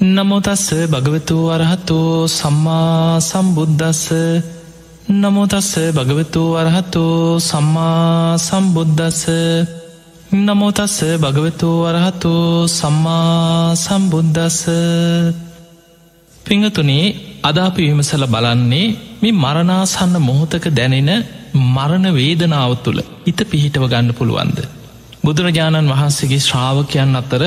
නමුතස්ස භගවතු වරහතු සම්මා සම්බුද්ධස්ස නමුතස්ස භගවතු වරහතු සම්මා සම්බුද්ධස්ස නමුතස්ස භගවතු වරහතු සම්මා සම්බුද්ධස්ස පිංහතුනේ අදාපි විමසල බලන්නේ මේ මරණාසන්න මොහොතක දැනෙන මරණ වේදනාව තුළ හිත පිහිටව ගන්න පුළුවන්ද. බුදුරජාණන් වහන්සේගේ ශ්‍රාවකයන් අතර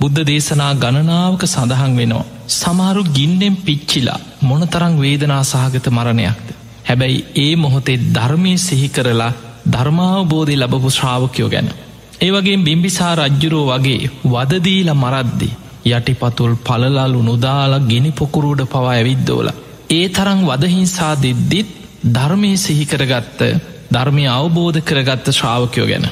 බුද්ධ දේශනා ගණනාවක සඳහන් වෙනවා. සමහරු ගින්නෙන් පිච්චිලා මොනතරං වේදනා සහගත මරණයක්ද. හැබැයි ඒ මොහොතේ ධර්මය සිහි කරලා ධර්මාවබෝධය ලබපු ශ්‍රාවකයෝ ගැන. ඒවගේ බිම්බිසා රජ්ජුරෝ වගේ වදදීල මරද්දි යටිපතුල් පලලාලු නොදාලා ගිනි පොකුරුඩ පවා ඇවිද්දෝල. ඒ තරං වදහිංසා දෙද්දිත් ධර්මය සිහිකරගත්ත ධර්මය අවබෝධ කරගත්ත ශ්‍රාවකයෝ ගැන.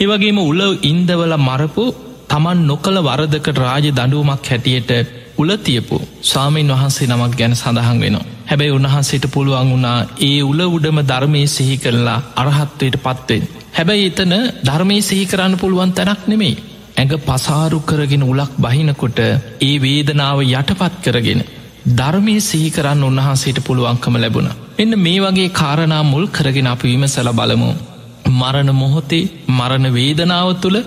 ඒවගේම උල ඉන්දවල මරපු තමන් නොකළ වරදකට රාජ දඩුවමක් හැටියට උලතියපු ස්වාමීන් වහන්සේ නමක් ගැන සඳහන් වෙනවා. හැබැයි උන්වහන්සේට පුළුවන් වුණා ඒ උල උඩම ධර්මය සිහි කරලා අරහත්වයට පත්වෙන්. හැබැයි එතන ධර්මය සිහි කරන්න පුළුවන් තැනක් නෙමේ. ඇඟ පසාරු කරගෙන උලක් බහිනකොට ඒ වේදනාව යටපත් කරගෙන. ධර්මය සිහි කරන්න උන්වහන්සේට පුළුවන්කම ලැබුණ. එන්න මේ වගේ කාරණා මුල් කරගෙන අප විමසල බලමු. මරණ මොහොතේ මරණ වේදනාව තුළ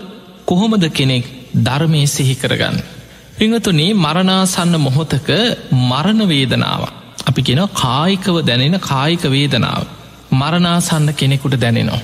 කොහොමද කෙනෙක් ධර්මය සිහි කරගන්න. පිංහතුනේ මරණාසන්න මොහොතක මරණ වේදනාව. අපි කියෙන කායිකව දැනෙන කායික වේදනාව. මරණාසන්න කෙනෙකුට දැනෙනවා.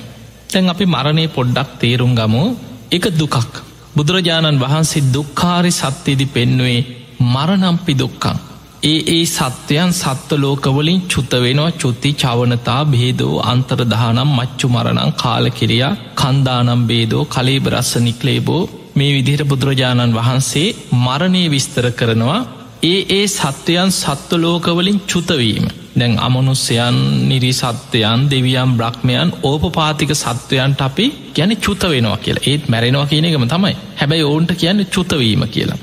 තැන් අපි මරණය පොඩ්ඩක් තේරුම් ගමු එක දුකක්. බුදුරජාණන් වහන්සේ දුක්කාරි සත්‍යයේදි පෙන්නුවේ මරණම්පි දුක්කං. ඒ ඒ සත්‍යයන් සත්ව ලෝකවලින් චුත වෙනවා චුත්ති චවනතා බේදෝ අන්තර්දානම් මච්චු මරණං කාලකිරියා කන්දානම් බේදෝ කලේබරස්ස නික්ලේබෝ මේ විදිහට බුදුරජාණන් වහන්සේ මරණය විස්තර කරනවා. ඒ ඒ සත්වයන් සත්ව ලෝකවලින් චුතවීම දැන් අමනුස්්‍යයන් නිරි සත්වයන් දෙවියම් බ්‍රහ්මයන් ඕපපාතික සත්වයන්ට අපි ගැන චුත වෙනවා කියලා. ඒත් මැරෙනවා කියන එකම තමයි. හැබැයි ඔවුන්ට කියන්න චුතවීම කියලා.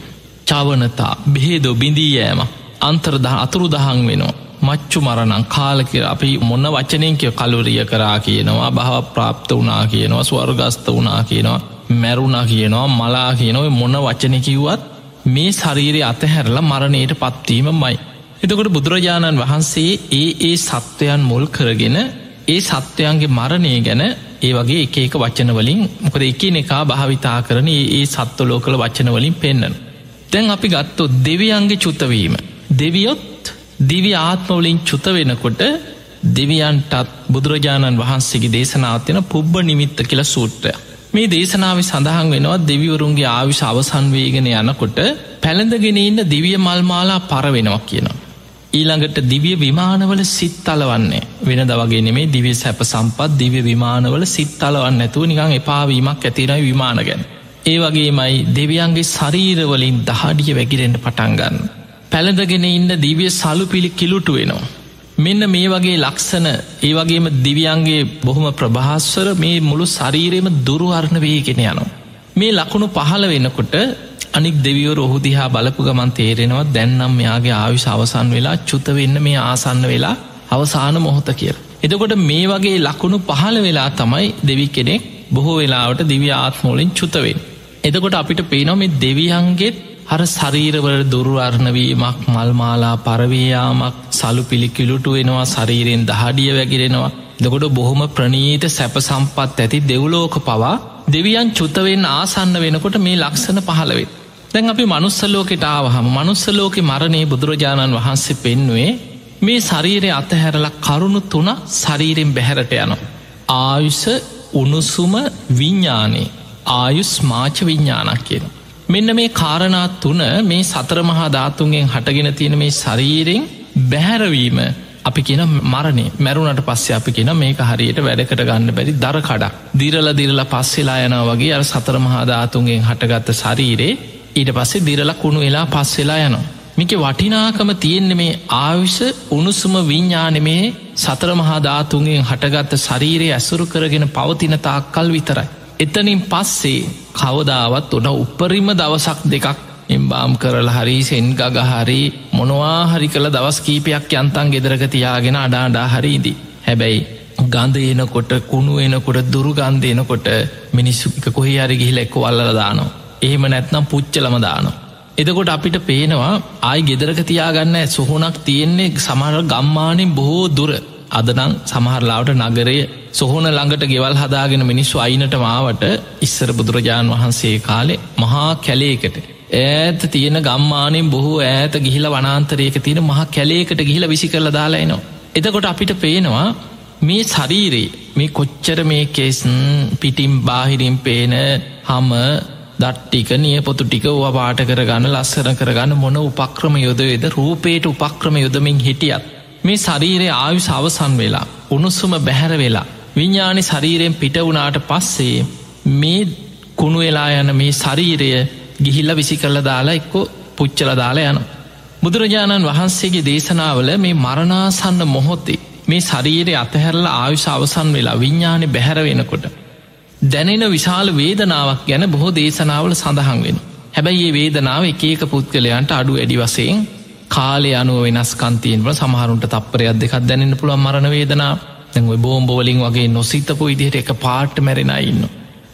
චවනතා බෙහෙදෝ බිඳී යෑම අන්තර්දහ අතුරු දහන් වෙනවා. මච්චු මරණං කාලකිර අපි මොන්න වචනයෙන් කිය කලුරිය කරා කියනවා භව ප්‍රාප්ත වනා කියනවා ස්වර්ගස්ත වනා කියනවා. මැරුණා කියනවා මලා කියනව මොන වචනකිව්වත් මේ ශරීරය අතහැරලා මරණයට පත්වීම මයි. එතකොට බුදුරජාණන් වහන්සේ ඒ ඒ සත්වයන් මුල් කරගෙන ඒ සත්වයන්ගේ මරණය ගැන ඒ වගේ එක එක වචනවලින් මොකද එක එකා භාවිතා කරන ඒ සත්ව ලෝකල වචනවලින් පෙන්න්නන. තැන් අපි ගත්තොත් දෙවියන්ගේ චුතවීම. දෙවියොත් දිවි ආත්මවලින් චුත වෙනකොට දෙවියන්ටත් බුදුරජාණන් වහන්සේගේ දේශනාවතින පුබ්බ නිමිත්ත කියල සූට්‍රය. මේ දේශනාව සඳහන් වෙනවා දෙවිවරුන්ගේ ආවිශ අවසන්වේගෙන යනකොට පැළඳගෙන ඉන්න දිවිය මල්මාලා පරවෙනවා කියනවා. ඊළඟට දිවිය විමානවල සිත් අලවන්නේ වෙන දවගේ නෙමේ දිවිය සැප සම්පත් දිව්‍ය විමානවල සිත් අලවන්න ඇතුව නිකං එපාවීමක් ඇතිරයි විමාන ගැන. ඒ වගේමයි දෙවියන්ගේ ශරීරවලින් දහඩිය වැකිරෙන්ට පටන්ගන්න. පැළඳගෙන ඉන්න දිවිය සලු පිළි කිලුටු වෙනවා. මෙන්න මේ වගේ ලක්සන ඒ වගේම දිවියන්ගේ බොහොම ප්‍රභාස්වර මේ මුළු ශරීරයම දුරුවර්ණ වේගෙන යනවා. මේ ලකුණු පහළ වෙනකොට අනික් දෙවියෝ රොහුදිහා බලපු ගමන් තේරෙනවා දැන්නම් මෙයාගේ ආවිශ අවසන් වෙලා චුතවෙන්න මේ ආසන්න වෙලා අවසාන මොහොත කියර. එතකොට මේ වගේ ලකුණු පහළ වෙලා තමයි දෙවි කෙනෙක් බොහෝ වෙලාවට දිවි ආත්මෝලින් චුතවෙන්. එතකොට අපිට පේනොම මේ දෙවියන්ගේත් හර ශරීරවල දුරුවර්ණවීමක් මල්මාලා පරවයාමක් සලු පිළිකිලුටු වෙනවා ශරීරයෙන් දහඩිය වැගිරෙනවා දකොට බොහොම ප්‍රනීත සැප සම්පත් ඇති දෙව්ලෝක පවා දෙවියන් චුතවෙන් ආසන්න වෙනකොට මේ ලක්ෂණ පහළවෙත්. දැන් අපි මනුස්සලෝකෙට ආවහම මනුස්සලෝක මරණය බුදුරජාණන් වහන්සේ පෙන්නුවේ මේ ශරීරය අතහැරලා කරුණු තුන ශරීරෙන් බැහැරට යනවා. ආයුෂ උණුසුම විඤ්ඥානේ ආයුස් මාච විඤ්ඥානක් කියන. මෙන්න මේ කාරණාත් තුන මේ සතර මහා ධාතුන්ගෙන් හටගෙන තියෙන මේ ශරීරෙන් බැහැරවීම අපි කියන මරණය මැරුණට පස්සේ අපි කියෙන මේක හරියට වැඩකට ගන්න බැරි දර කඩක් දිරල දිරල පස්සෙලා යන වගේ අර සතර මහා ධාතුන්ගෙන් හටගත්ත ශරීරේ ඊට පස්සේ දිරල කුණු වෙලා පස්සෙලා යනවා. මික වටිනාකම තියෙන්නේ මේ ආවිෂ උණුසුම විඤ්ඥානමේ සතර මහා ධාතුන්ගෙන් හටගත්ත ශරීරය ඇසුරු කරගෙන පවතින තාක්කල් විතරයි. එතනින් පස්සේ කවදාවත් ඔන උපරිම දවසක් දෙකක් එම්බාම් කරලා හරි සෙන් ගගහරි මොනවා හරි කළ දවස් කීපයක් යන්තන් ගෙදරක තියාගෙන අඩාඩා හරිදී. හැබැයි ගඳ එනකොට කුණු එනකොට දුරු ගන්ධ එනකොට මිනිස්සුක කොහේ අරි ගිහිල එක්ක අල්ලල දානවා. එහෙම නැත්නම් පුච්චලම දානවා. එදකොට අපිට පේනවා ආයි ගෙදරක තියාගන්න සොහොනක් තියෙන්නේ සමහර ගම්මානෙන් බොහෝ දුර අදනං සමහරලාවට නගරය සොහොන ළඟට ගෙවල් හදාගෙන මිනිස්සු අයිනට මාවට ඉස්සර බුදුරජාණන් වහන්සේ කාලේ මහා කැලේකට ඈත තියෙන ගම්මානෙන් බොහෝ ඈත ගිහිල වනාන්තරයක තියෙන මහා කැලේකට ගිහිල විසි කරල දාලායනවා. එතකොට අපිට පේනවා මේ ශරීරයේ මේ කොච්චර මේ කෙස්න් පිටිම් බාහිරින් පේන හම දට්ටික නිය පොතු ටික ඕ පාට කරගන්න ලස්සන කරගන්න මොන උපක්‍රම යොදවේද රූපයට උපක්‍රම යොදමින් හිටියත් මේ ශරීරය ආයුස අවසන් වෙලා උණුස්සුම බැහැර වෙලා විඤ්ඥානි ශරීරයෙන් පිට වුණාට පස්සේ මේ කුණු වෙලා යන මේ ශරීරය ගිහිල්ල විසි කල්ල දාලා එක්කො පුච්චල දාලා යන. බුදුරජාණන් වහන්සේගේ දේශනාවල මේ මරණාසන්න මොහොත්තේ මේ ශරීරය අතහැරල ආයුෂ අවසන් වෙලා විඤ්ඥානය බැහැර වෙනකොට. දැනෙන විශාල වේදනාවක් ගැන බොහෝ දේශනාවල සඳහන් වෙන. හැබැයි ඒ වේදනාව එකක පුද්ගලයන්ට අඩු ඇඩි වසයෙන් කාලය අනුව වෙනස් කන්තියෙන්ව සමහරුන්ට තප්පරයක් දෙකක් දැනන්න පුළුවන් මරණ වේදනා දැන්ව බෝම්බෝලින් වගේ නොසිතපු ඉදිහට එක පාට්ට මැරෙන ඉන්න.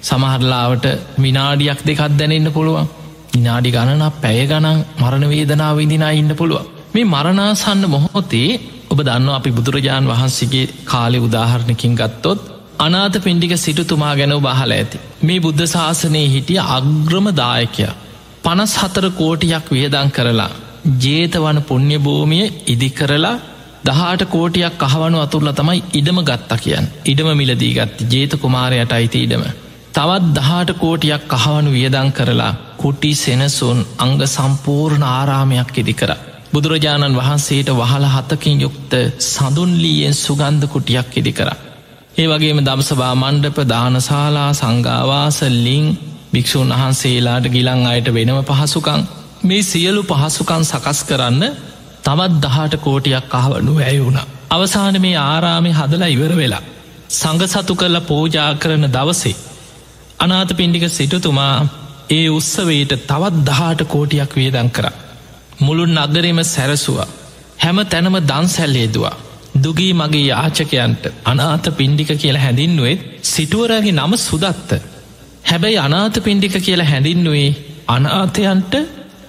සමහරලාවට විනාඩියක් දෙකක් දැනෙන්න පුළුවන්. විනාඩි ගණන පැය ගණන් මරණ වේදනාව විදිනා ඉන්න පුළුව මේ මරණාසන්න මොහොතේ ඔබ දන්න අපි බුදුරජාණන් වහන්සේගේ කාලෙ උදාහරණකින් ගත්තොත් අනාත පින්ඩික සිටුතුමා ගැන බහල ඇති. මේ බුද්ධ ශාසනයේ හිටිය අග්‍රම දායකයා පනස් හතර කෝටියක් වියදං කරලා ජේතවන පුුණ්‍ය භූමිය ඉදි කරලා දහට කෝටියක් අහවනු අතුරල තමයි ඉඩම ගත්තා කියන් ඉඩම මිලදී ගත්ත ජේත කුමාරයට අයිති ඉඩම තවත් දහට කෝටියක් කහවනු වියදං කරලා කුටි සෙනසුන් අංග සම්පූර්ණ ආරාමයක් ඉදි කර. බුදුරජාණන් වහන්සේට වහල හතකින් යුක්ත සඳුන්ලීයෙන් සුගන්ධ කුටියක් ඉදි කර. ඒ වගේම දම්සභා මණ්ඩප දානශාලා සංගාවාසල්ලිං භික්‍ෂූන් වහන්සේලාට ගිලං අයට වෙනම පහසුකං මේ සියලු පහසුකන් සකස් කරන්න තවත් දහට කෝටියක් අහවනු ඇය වුණ. අවසාන මේ ආරාමි හදලා ඉවර වෙලා. සඟ සතු කරල පෝජා කරන දවසේ අනාත පින්ඩික සිටුතුමා ඒ උත්සවයට තවත් දහට කෝටියක් වේදං කර. මුළුන් අගරෙම සැරසුවා හැම තැනම දන්සැල්ලේදවා දුගී මගේ යාචකයන්ට අනාත පින්ඩික කියලා හැඳින්නුවෙත් සිටුවරගේ නම සුදත්ත හැබැයි අනාත පින්ඩික කියලා හැඳින්නුවේ අනාතයන්ට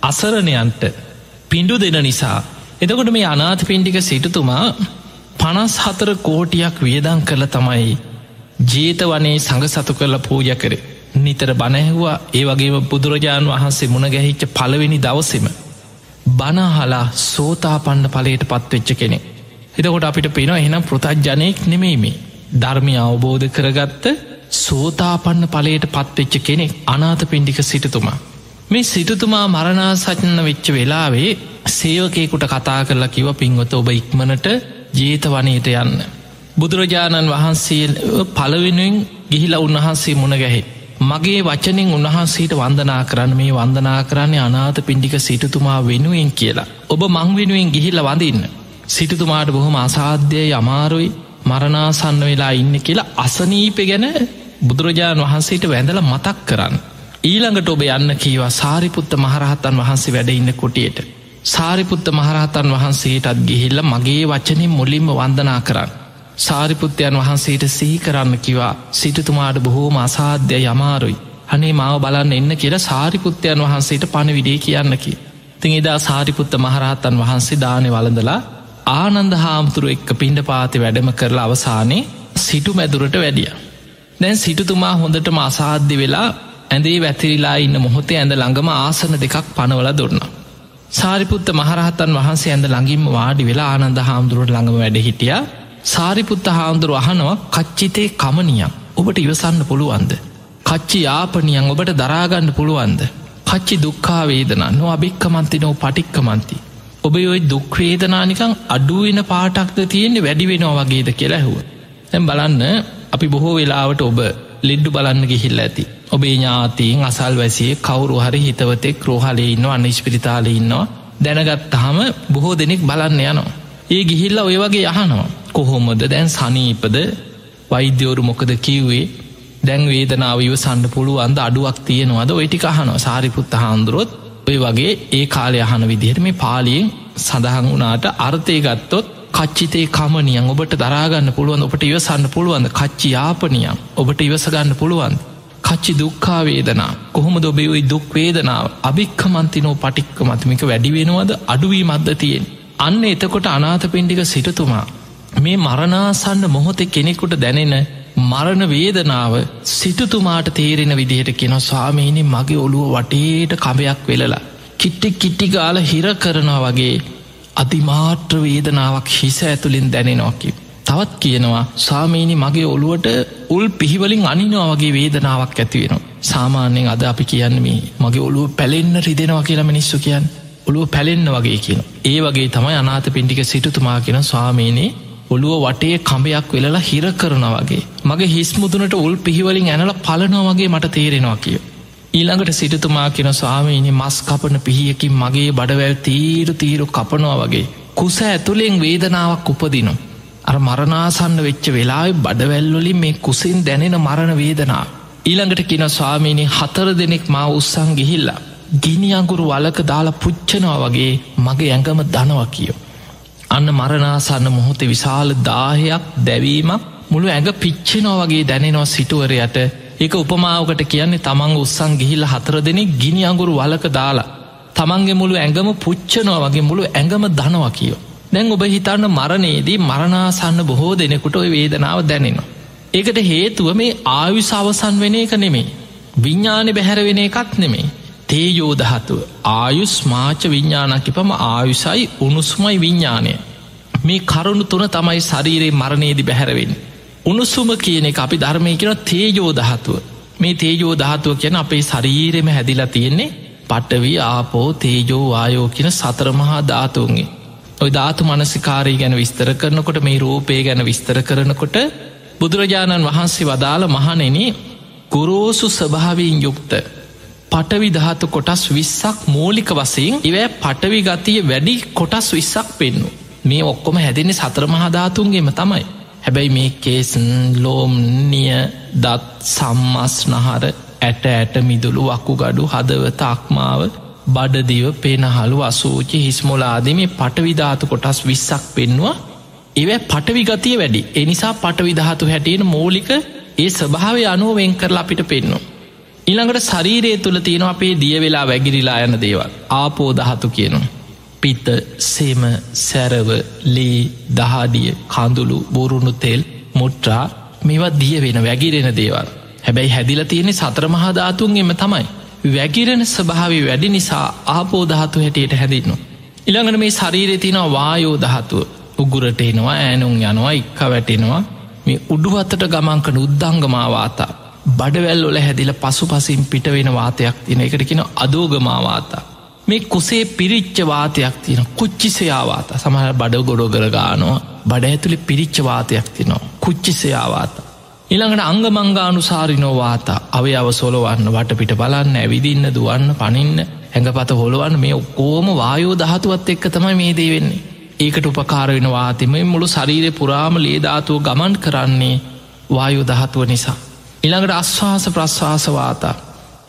අසරණයන්ට පිඩු දෙන නිසා. එතකොට මේ අනාත පින්ඩික සිටතුමා පනස් හතර කෝටියක් වියදං කළ තමයි ජීත වනේ සඟ සතු කරලා පූජ කරේ. නිතර බණැහවා ඒ වගේම බුදුරජාණන් වහන්සේ මුණ ගැහිච්ච පළවෙනි දවසෙම බනහලා සෝතා පණ්ඩ පලයට පත්වෙච්ච කෙනෙ එතකොට අපිට පෙන එනම් පෘතජ්ජනයෙක් නෙමෙයිමේ ධර්මය අවබෝධ කරගත්ත සෝතාපන්න පලයට පත්වෙච්ච කෙනෙක් අනාත පින්ඩික සිටතුමා. මේ සිටතුමා මරණාසචන්න වෙච්ච වෙලාවේ සේවකයකුට කතා කරලා කිව පින්වත ඔබ ඉක්මනට ජීත වනයට යන්න බුදුරජාණන් වහන්සේ පළවෙනුවෙන් ගිහිලා උන්වහන්සේ මුණ ගැහෙ. මගේ වචනෙන් උන්වහන්සේට වන්දනා කරන්න මේ වන්දනා කරන්නේ අනාත පින්ඩික සිටතුමා වෙනුවෙන් කියලා. ඔබ මං වෙනුවෙන් ගිහිල්ල වඳන්න. සිටතුමාට බොහොම අසාධ්‍යය අමාරුයි මරණාසන්න වෙලා ඉන්න කියලා අසනීප ගැන බුදුරජාණන් වහන්සේට වැඳල මතක් කරන්න. ඊළඟට ඔබ යන්න කීවා සාරිපුත්ත මහරහතන් වහන්සේ වැඩඉන්න කොටියට. සාරිපුත්ත මහරහතන් වහන්සේටත් ගිහිල්ල මගේ වචනින් මුලින්ම වන්දනා කරන්න. සාරිපුත්්‍යයන් වහන්සේට සිහි කරන්න කිවා සිටතුමාට බොහෝම අසාධ්‍ය යමාරුයි. අනේ මාව බලන්න එන්න කියලා සාරිපුත්්‍යයන් වහන්සේට පණවිඩේ කියන්නකි. තිං එදා සාරිපුත්ත මහරහතන් වහන්සේ දානය වලඳලා ආනන්ද හාමුතුරු එක්ක පිණ්ඩ පාති වැඩම කරලා අවසානයේ සිටු මැදුරට වැඩිය. දැන් සිටතුමා හොඳටම අසාධ්‍ය වෙලා ඇඳේ වැතිරිලා ඉන්න මොහොතේ ඇඳ ළඟම ආසන දෙකක් පනවල දුන්න. සාරිපුත්ත මහරහතන් වහන්සේ ඇඳ ළඟින්ම වාඩි වෙලා ආනන්ද හාමුදුරුවට ළඟම වැඩ හිටියා සාරිපුත්ත හාමුදුරු අහනවා කච්චිතේ කමනියම් ඔබට ඉවසන්න පුළුවන්ද. කච්චි යාපනියන් ඔබට දරාගන්න පුළුවන්ද. කච්චි දුක්කාවේදනා නො අභික්කමන්ති නෝ පටික්කමන්ති. ඔබ ඔයි දුක්වේදනානිකං අඩුවෙන පාටක්ද තියෙන්නේ වැඩි වෙනවා වගේද කියලා ඇහුව. තැම් බලන්න අපි බොහෝ වෙලාවට ඔබ ලෙඩ්ඩු බලන්න ගිහිල්ල ඇති. ඔබේ ඥාතීන් අසල් වැසිය කවුරු හරි හිතවතෙක් රෝහලේ ඉන්න අන්න ස්පිරිතාල ඉන්නවා. දැනගත්තාහම බොහෝ දෙනෙක් බලන්න යනවා. ඒ ගිහිල්ල ඔය වගේ යහනවා. කොහොමද දැන් සනීපද? වෛද්‍යවරු මොකද කිව්වේ? දැන් වේදනාව ඉවසන්න පුළුවන්ද? අඩුවක් තියෙනවද? ඔයිටි අහනවා. සාරිපුත්ත හාන්දුරොත් ඔය වගේ ඒ කාලය අහන විදිහට මේ පාලියෙන් සඳහන් වනාට අර්ථය ගත්තොත් කච්චිතේ කමනියන් ඔබට දරාගන්න පුළුවන් ඔබට ඉවසන්න පුළුවන්ද? කච්චි යාපනියම් ඔබට ඉවසගන්න පුළුවන් කච්චි දුක්කා වේදනා. කොහොම දොබෙවයි දුක් වේදනාව? අභික්ක මන්තිනෝ පටික්ක මතමික වැඩි වෙනවද? අඩුවී මද්ද තියෙන් අන්න එතකොට අනාත පින්ඩික සිටතුමා මේ මරණාසන්න මොහොතෙ කෙනෙකුට දැනෙන මරණ වේදනාව සිටතුමාට තේරෙන විදිහට කෙන ස්වාමීනි මගේ ඔළුව වටේට කමයක් වෙලලා කිට්ටි කිට්ටිගාල හිර කරනවා වගේ අතිමාට්‍ර වේදනාවක් හිස ඇතුළින් දැනෙනවාකි. තවත් කියනවා සාමීනි මගේ ඔළුවට උල් පිහිවලින් අනිනවා වගේ වේදනාවක් ඇතිවෙනවා. සාමාන්‍යයෙන් අද අපි කියන්න මේ මගේ ඔළුව පැලෙන්න්න රිදෙනවා කියලා මිනිස්සු කියන්න ඔළුව පැලෙන්න්න වගේ කියන. ඒ වගේ තමයි අනාත පින්ටික සිටුතුමා කියෙන ස්වාමීනේ ඔළුව වටේ කඹයක් වෙලලා හිර කරන වගේ. මගේ හිස්මුදුනට උල් පිහිවලින් ඇනල පලනෝ වගේ මට තේරෙනවා කිය. ඊළඟට සිටතුමා කියෙන ස්වාමීනි මස් කපන පිහියකින් මගේ බඩවැල් තීරු තීරු කපනවා වගේ. කුස ඇතුළෙන් වේදනාවක් උපදිනවා. අර මරනාසන්න වෙච්ච වෙලායි බඩවැල්වලින් මේ කුසින් දැනෙන මරණ වේදනා. ඊළඟට කියන ස්වාමීනි හතර දෙනෙක් මා උත්සං ගිහිල්ලා. ගිනි අගුරු වලක දාලා පුච්චනවා වගේ මගේ ඇඟම දනව කියෝ. අන්න මරනාසන්න මොහොත විශාල දාහයක් දැවීමක් මුළු ඇඟ පිච්චෙනෝ වගේ දැනෙනවා සිටුවරයට ඒක උපමාවකට කියන්නේ තමන් උත්සං ගිහිල්ල හතර දෙනෙ ගිනි අගුරු වලක දාලා තමන්ගේ මුළු ඇඟම පුච්චනවා වගේ මුළු ඇඟම දනවා කියෝ. දැන් ඔබ හිතන්න මරණයේදී මරණාසන්න බොහෝ දෙනෙකුට ඔය වේදනාව දැනෙනවා. ඒකට හේතුව මේ ආයුස අවසන් වෙන එක නෙමේ. විඤ්ඥානය බැහැරවෙන එකක් නෙමේ. තේයෝදහතුව ආයුස් මාච විඤ්ඥානකිපම ආයුසයි උණුසුමයි විඤ්ඥානය. මේ කරුණු තුන තමයි ශරීරයේ මරණයේදි බැහැරවෙන්. උණුසුම කියන එක අපි ධර්මය කියෙන තේජෝදහතුව මේ තේජෝදහතුව කියන අපේ ශරීරෙම හැදිලා තියෙන්නේ පටවි ආපෝ තේජෝ ආයෝ කියන සතරමහා ධාතුන්ගේ. ඔය ධාතු මනසිකාරී ගැන විස්තර කරනකොට මේ රූපය ගැන විස්තර කරනකොට බුදුරජාණන් වහන්සේ වදාළ මහනෙන ගුරෝසු ස්වභාවීන් යුක්ත පටවි ධාතු කොටස් විස්සක් මූලික වසයෙන් ඉවෑ පටවි ගතිය වැඩි කොටස් විස්සක් පෙන්නු මේ ඔක්කොම හැදෙන්නේ සතර මහධාතුන්ගේම තමයි. හැබැයි මේ කේසන් ලෝම්නිය දත් සම්මස් නහර ඇට ඇට මිදුළු වකු ගඩු හදවත අක්මාව බඩදිව පේනහළු අසූචි හිස්මොලාද මේ පටවිධාතු කොටස් විස්සක් පෙන්වා ඒව පටවිගතිය වැඩි. එනිසා පටවිධාතු හැටියෙන් මෝලික ඒ ස්භාවය අනුව වෙන් කරලා අපිට පෙන්නවා. ඊළඟට ශරීරය තුළ තියෙන අපේ දිය වෙලා වැගිරිලා යන දේවල්. ආපෝ දහතු කියනවා. පිත්ත සෙම සැරව ලේ දහඩිය කඳුළු බොරුණු තෙල් මුට්ට්‍රා මේවත් දිය වෙන වැගිරෙන දේවල්. හැබැයි හැදිල තියෙනෙ සතර මහධාතුන්ගෙම තමයි. වැගිරෙන ස්භාවි වැඩි නිසා ආපෝදහතු හැටියට හැදින්නවා. ඉළඟට මේ ශරීරය තිනවා වායෝ දහතුව උගුරට එනවා ෑනුම් යනවා ඉක්ක වැටෙනවා මේ උඩුවත්තට ගමන්කන උද්දංගමාවාතා බඩවැල් ඔල හැදිල පසු පසින් පිට වෙන වාතයක් තියෙන එකට කියෙන අදෝගමාවාතා. මේ කුසේ පිරිච්ච වාතයක් තියෙන කුච්චිසයාවාත සමහර බඩ ගොඩො කරගානවා බඩ ඇතුළි පිරිච්ච වාතයක් තිනවා කුච්චිසයාවාත. ඉළඟට අංගමංගානුසාරිනෝවාත අවය අවසොලවන්න වටපිට බලන්න ඇවිදින්න දුවන්න පනින්න හැඟපත හොළුවන්න මේ ඔක්කෝම වායෝ දහතුවත් එක්ක තමයි මේ දේ වෙන්නේ. ඒකට උපකාර වෙන වාතෙම මුළු ශරීරය පුරාම ලේධාතුව ගමන් කරන්නේ වායෝ දහතුව නිසා. ඉළඟට අශ්වාස ප්‍රශ්වාසවාතා.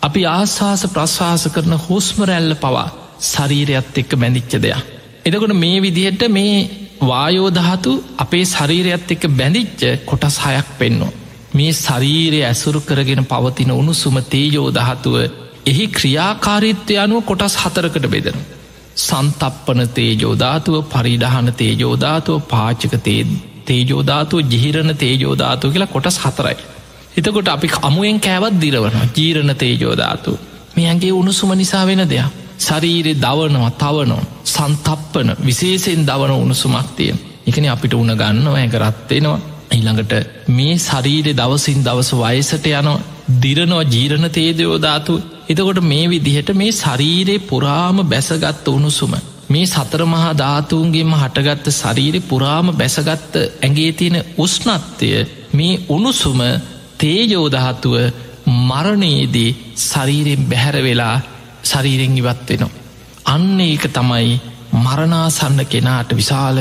අපි ආශවාස ප්‍රශ්වාස කරන හුස්මරැල්ල පවා ශරීරයත් එක්ක බැඳිච්ච දෙයක්. එදකොට මේ විදිහට මේ වායෝදහතු අපේ ශරීරයත් එක්ක බැඳිච්ච කොටස් හයක් පෙන්නවා. මේ ශරීරය ඇසුරු කරගෙන පවතින උණුසුම තේජෝදහතුව එහි ක්‍රියාකාරිත්වය අනුව කොටස් හතරකට බෙදෙන. සන්තප්පන තේජෝධාතුව පරිඩහන තේජෝධාතුව පාචක තේජෝධාතුව ජිහිරණ තේජෝධාතු කියලා කොටස් හතරයි. එතකොට අපි අමුවෙන් කෑවත් දිරවන ජීරණ තේජෝධාතු මෙයන්ගේ උණුසුම නිසා වෙන දෙයක්. ශරීරෙ දවනවා තවනෝ සන්තප්පන විශේෂෙන් දවන උණුසුමක් තියෙන එකන අපිට උන ගන්නවා ඇකරත්වෙනවා ඊළඟට මේ ශරීරෙ දවසින් දවස වයසට යනවා දිරනවා ජීරණ තේදයෝධාතු එතකොට මේ විදිහට මේ ශරීරයේ පුරාම බැසගත්ත උණුසුම මේ සතර මහා ධාතුූන්ගේම හටගත්ත ශරීරෙ පුරාම බැසගත්ත ඇගේ තියෙන උස්නත්වය මේ උණුසුම තේජෝදහත්තුව මරණයේදී ශරීරෙන් බැහැර වෙලා ශරීරෙන් ඉවත්වෙනවා. අන්න ඒක තමයි මරණාසන්න කෙනාට විශාල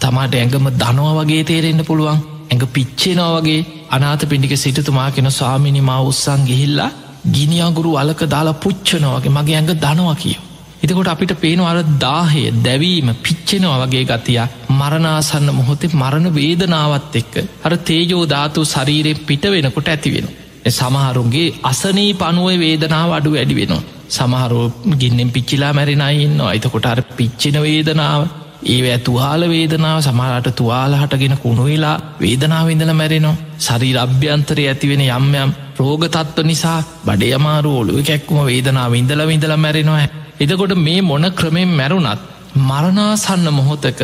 තමාට ඇඟම දනවා වගේ තේරෙන්න්න පුළුවන් ඇඟ පිච්චෙනවා වගේ අනාත පිඩික සිටතුමා කෙන ස්වාමිනිමා උත්සං ගිහිල්ලා ගිනිියගුරු අලක දාලා පුච්චනවගේ මගේ ඇඟ දනවා කියෝ. එතකොට අපිට පේනවා අර දාහය දැවීම පිච්චෙනවා වගේ ගතිය මරණාසන්න මොහොතේ මරණ වේදනාවත් එක්ක අර තේජෝ ධාතු ශරීරයෙන් පිට වෙනකොට ඇතිවෙන. සමහරුන්ගේ අසනී පනුව වේදනාව අඩු වැඩි වෙනවා. සමහරු ගින්නෙන් පිච්චිලා මැරිනයින්න අයිතකොට අර පිච්චින වේදනාව ඒ ඇතුහාල වේදනාව සමහරට තුවාල හටගෙන කුණුවෙලා වේදනාවඉඳල මැරෙනවා සරී අභ්‍යන්තරය ඇතිවෙන යම්යම් රෝගතත්ව නිසා බඩේ අමාරු ඔලුව කැක්කුම වේදනාව ඉඳල විඳල මැරෙනවා එතකොට මේ මොන ක්‍රමෙන් මැරුණත් මරණාසන්න මොහොතක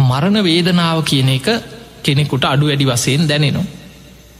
මරණ වේදනාව කියන එක කෙනෙකුට අඩු වැඩි වසයෙන් දැනෙනවා.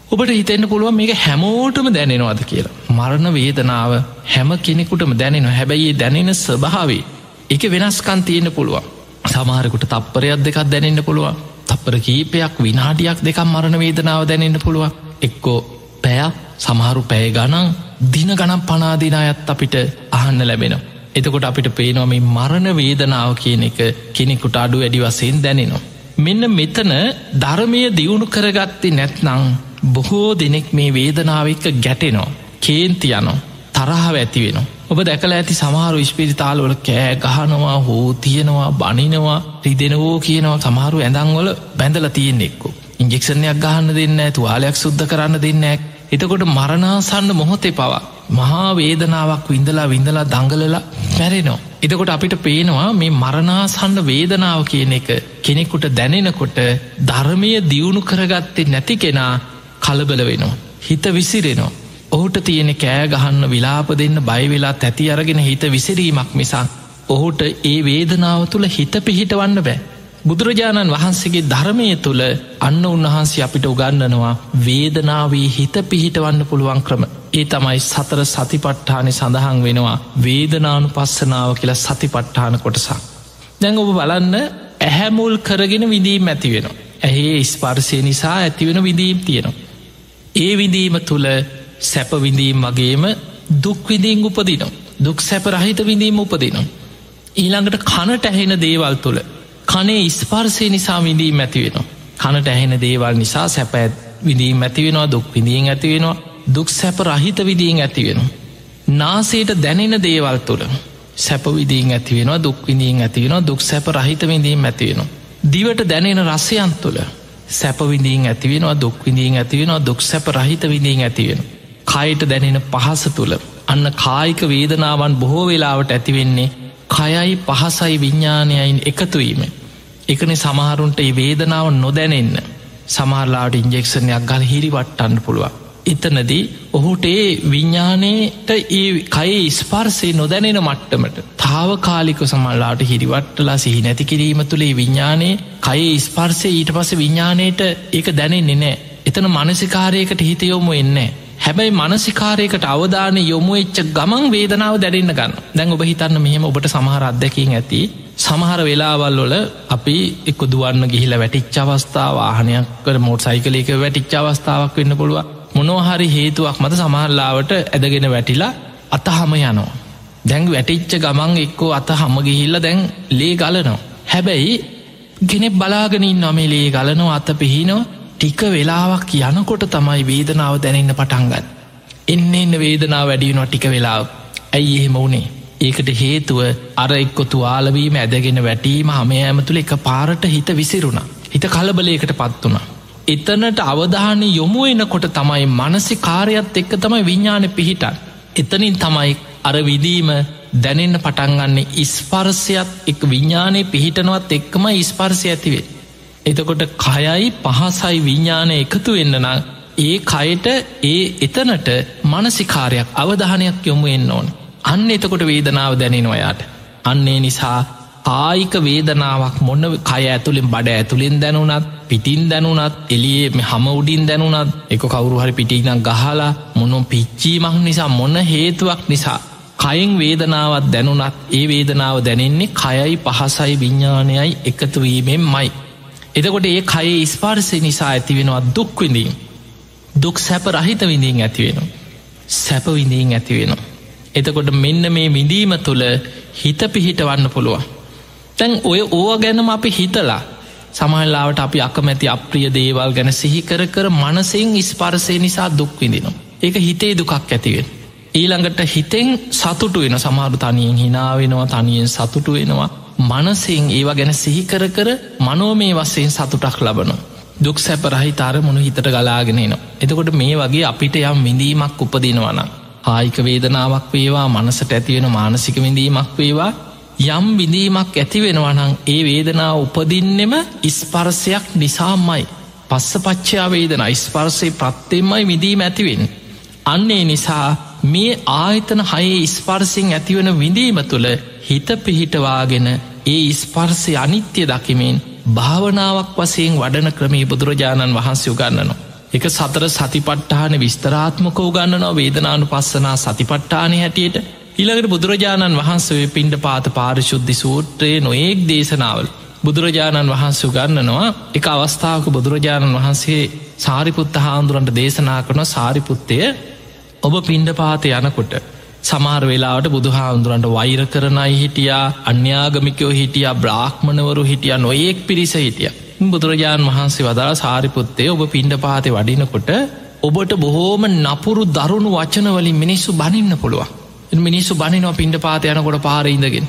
ඔබට හිතෙන්න්න පුළුවන් මේක හැමෝටම දැනෙනවාද කියලා. මරණ වේදනාව හැම කෙනෙකුටම දැනෙන හැබැයි දැනෙන ස්වභාවේ එක වෙනස්කන් තියෙන පුළුවන්. සමහරකුට තප්පරයක් දෙකක් දැනෙන්න්න පුළුවන් තප්පර කීපයක් විනාඩියක් දෙකම් මරණ වේදනාව දැනෙන්න්න පුළුවන් එක්කෝ පැයක් සමහරු පැය ගනන් දින ගනම් පනාදිනායත් අපිට අහන්න ලැබෙන. එතකොට අපිට පේනොම මරණ වේදනාව කියන එක කෙනෙකුට අඩු වැඩි වසයෙන් දැනෙනවා. මෙන්න මෙතන ධර්මය දියුණු කරගත්තේ නැත්නං බොහෝ දෙනෙක් මේ වේදනාවක්ක ගැටෙනෝ කේන්ති යනෝ තරහාව ඇති වෙනවා. ඔබ දැකල ඇති සමහරු ඉස්පිරිතාල්වල කෑ ගහනවා හෝ තියෙනවා බනිනවා රිදෙනවෝ කියනවා සමහරු ඇඳංවල බැඳල තියෙන්නෙක්කු. ඉංජෙක්ෂණයක් ගහන්න දෙන්න තුවාලයක් සුද්ධ කරන්න දෙන්නෑ එතකොට මරණාසන්න මොහොතේ පවා මහා වේදනාවක් විඳලා විඳලා දංගලලා පැරෙනවා. එතකොට අපිට පේනවා මේ මරණාසන්න වේදනාව කියන එක කෙනෙකුට දැනෙනකොට ධර්මය දියුණු කරගත්තේ නැති කෙනා කලබල වෙනවා. හිත විසිරෙනවා. ඔහුට තියෙන කෑ ගහන්න විලාප දෙන්න බයිවෙලා තැති අරගෙන හිත විසිරීමක් මිසා ඔහුට ඒ වේදනාව තුළ හිත පිහිටවන්න බෑ. බුදුරජාණන් වහන්සේගේ ධර්මය තුළ අන්න උන්වහන්සේ අපිට උගන්නනවා වේදනාවී හිත පිහිටවන්න පුළුවන් ක්‍රම. ඒ තමයි සතර සතිපට්ඨානය සඳහන් වෙනවා වේදනානු පස්සනාව කියලා සතිපට්ඨාන කොටසක්. දැඟ ඔබ බලන්න ඇහැමුල් කරගෙන විදීම් ඇති වෙන. ඇහේ ස්පර්සය නිසා ඇතිවෙන විදීම් තියෙනවා. ඒ විදීම තුළ සැපවිඳීම් වගේම දුක්විදීන් උපදිනවා. දුක් සැප රහිත විඳීම උපදිනවා. ඊළඟට කනට ඇහෙන දේවල් තුළ කනේ ස්පර්සය නිසා විඳීම් ඇතිවෙනවා. කනට ඇහෙන දේවල් නිසා සැප විඳීම් ඇතිවෙනවා දුක් විඳීන් ඇතිවෙනවා දුක් සැප රහිත විදිීන් ඇතිවෙනවා. නාසේට දැනෙන දේවල් තුළ සැපවිදීන් ඇතිවෙනවා දුක් විඳීන් ඇතිවෙනවා දුක් සැප රහිත විඳීම් ඇතිවෙනවා. දිවට දැනෙන රස්සයන් තුළ සැපවිඳීන් ඇතිවෙනවා දුක් විඳීන් ඇතිවෙනවා දුක් සැප රහිත විඳීන් ඇතිවෙන. කයට දැනෙන පහස තුළ අන්න කායික වේදනාවන් බොහෝ වෙලාවට ඇතිවෙන්නේ කයයි පහසයි විඤ්ඥානයයින් එකතුවීම. එකන සමහරුන්ට ඒ වේදනාව නොදැනෙන්න සමහරලාට ඉන්ජෙක්ෂණයක් ගල් හිරිවට්ටන්න පුළුවන්. එතනදී ඔහුට ඒ විඤ්ඥානයට ඒ කයි ස්පර්සේ නොදැනෙන මට්ටමට තාවකාලික සමල්ලාට හිරිවට්ටලා සිහි නැති කිරීම තුළේ විඤ්ඥානයේ කයි ස්පර්සේ ඊට පස විඤ්ඥානයට ඒක දැනෙන්නේ නෑ එතන මනසිකාරයකට හිතයොමු එන්නේ හැබැයි මනසිකාරයකට අවධාන යොමු එච්ච ගමන් වේදනාව දැරන්න ගන්න. දැන් ඔබ හිතන්න මෙහෙම ඔබට සමහර අත්දැකින් ඇති. සමහර වෙලාවල් වල අපි එක්ක දුවන්න ගිහිල වැටිච්ච අවස්ථාව වාහනයක් කර මෝට් සයිකලේක වැටිච්ච අවස්ථාවක් වෙන්න පුළුව මොනොහරි හේතුවක් මත සමහරලාවට ඇදගෙන වැටිලා අත හම යනවා. දැන් වැටිච්ච ගමන් එක්කෝ අත හම ගිහිල්ල දැන් ලේ ගලනවා. හැබැයි ගෙනෙක් බලාගෙනින් නොමේ ලේ ගලනවා අත පිහිනවා. ටික වෙලාවක් යනකොට තමයි වේදනාව දැනන්න පටන්ගත්. එන්න එන්න වේදනාව වැඩියුණවා ටික වෙලාව ඇයි එහෙම වුණේ. ඒකට හේතුව අර එක්කො තුවාලවීම ඇදගෙන වැටීම හම ඇම තුළ එක පාරට හිත විසිරුණ. හිත කලබලයකට පත් වුණ. එතනට අවධානය යොමු එනකොට තමයි මනසි කාරයත් එක්ක තමයි විඤ්ඥාන පිහිටන්. එතනින් තමයි අර විදීම දැනෙන්න පටන්ගන්නේ ඉස්පර්සයත් එක් විඤ්ඥානය පිහිටනවත් එක්කම ඉස්පර්සය ඇතිවේ. එතකොට කයයි පහසයි විඤ්ඥානය එකතු වෙන්න නම් ඒ කයට ඒ එතනට මනසිකාරයක් අවධානයක් යොමු එන්න ඕන. අන්න එතකොට වේදනාව දැනෙනවයාට අන්නේ නිසා කායික වේදනාවක් මොන්න කය ඇතුළින් බඩ ඇතුළින් දැනුනත් පිටින් දැනුනත් එලියේ හම උඩින් දැනුනත් එක කවුරු හරි පිටිනම් ගහලා මොනො පිච්චීමක් නිසා මොන්න හේතුවක් නිසා කයින් වේදනාවත් දැනුනත් ඒ වේදනාව දැනෙන්නේ කයයි පහසයි විඤ්ඥානයයි එකතුවීමෙන් මයි එතකොට ඒ කයේ ස්පාර්සය නිසා ඇතිවෙනවා දුක්විඳීම් දුක් සැප රහිත විඳීන් ඇතිවෙන සැප විඳීන් ඇතිවෙන එතකොට මෙන්න මේ විඳීම තුළ හිත පිහිට වන්න පුළුවන්. තැන් ඔය ඕ ගැනම අපි හිතලා සමහල්ලාවට අපි අකමැති අප්‍රිය දේවල් ගැන සිහිකර කර මනසෙන් ස්පර්සය නිසා දුක් විඳිනවා. ඒක හිතේ දුකක් ඇතිවෙන ඊළඟට හිතෙන් සතුටු වෙන සමාරු තනියෙන් හිනාවෙනවා තනියෙන් සතුටු වෙනවා. මනසිං ඒවා ගැන සිහිකර කර මනෝමේ වස්සයෙන් සතුටක් ලබනු. දුක් සැප රහිතාර මුණු හිතට ගලාගෙනනවා. එතකොට මේ වගේ අපිට යම් විඳීමක් උපදිනවන. ආයික වේදනාවක් වේවා මනසට ඇතිවෙන මානසික විඳීමක් වේවා යම් විඳීමක් ඇතිවෙනවනං ඒ වේදනාව උපදින්නෙම ඉස්පරසයක් නිසාම්මයි. පස්ස පච්චයා වේදන ඉස්පර්සය ප්‍රත්තෙමයි විදීම ඇතිවෙන්. අන්නේ නිසා මේ ආයතන හයේ ස්පර්සිං ඇතිවන විඳීම තුළ හිත පිහිටවාගෙන ඒ ඉස්පර්සය අනිත්‍ය දකිමින් භාවනාවක් වසයෙන් වඩන ක්‍රමේ බුදුරජාණන් වහන්සේ උගන්නනවා. එක සතර සතිපට්ඨාන විස්තරාත්මක උගන්නනවා වේදනානු පස්සනා සතිපට්ඨානය හැටියට ඉළඟට බුදුරජාණන් වහන්සේ පින්ඩ පාත පාරිශුද්ධි සූත්‍රයේ නොඒක් දේශනාවල් බුදුරජාණන් වහන්සේ උගන්නනවා එක අවස්ථාවක බුදුරජාණන් වහන්සේ සාරිපුත්ත හාන්දුරන්ට දේශනා කරන සාරිපුත්තය ඔබ පින්ඩ පාත යනකොට සමාර වෙලාවට බුදුහාමුදුරන්ට වෛර කරනයි හිටියා අන්‍යාගමිකයෝ හිටිය බ්‍රාහ්මණවරු හිටිය නොයෙක් පිරිස හිටිය. බුදුරජාණන් වහන්සේ වදාළ සාරිපුත්තේ ඔබ පින්ඩ පාති වඩිනකොට ඔබට බොහෝම නපුරු දරුණු වචනවලින් මිනිස්සු බනින්න පුළුවන්. මිනිස්සු බනිනවා පින්ඩ පාත යනකොට පාරඉඳගෙන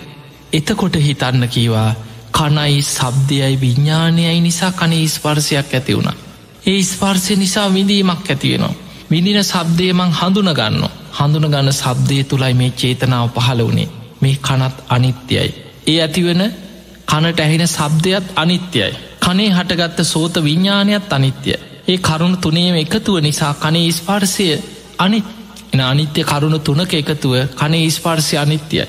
එතකොට හිතන්න කීවා කනයි සබ්දයයි විඤ්ඥානයයි නිසා කනේ ස්පර්සයක් ඇති වුණ. ඒ ස්පර්සය නිසා විඳීමක් ඇතිවෙනවා විඳින සබ්දය මං හඳුනගන්න හඳුනගන්න සබ්දය තුළයි මේ චේතනාව පහළ වනේ මේ කනත් අනිත්‍යයි. ඒ ඇතිවෙන කනට ඇහෙන සබ්දයත් අනිත්‍යයි. කනේ හටගත්ත සෝත විඤ්ඥානයත් අනිත්‍ය. ඒ කරුණු තුනේම එකතුව නිසා කනේ ස්පාර්සය අනිත් එන අනිත්‍ය කරුණු තුනක එකතුව කනේ ස්පාර්සය අනිත්‍යයි.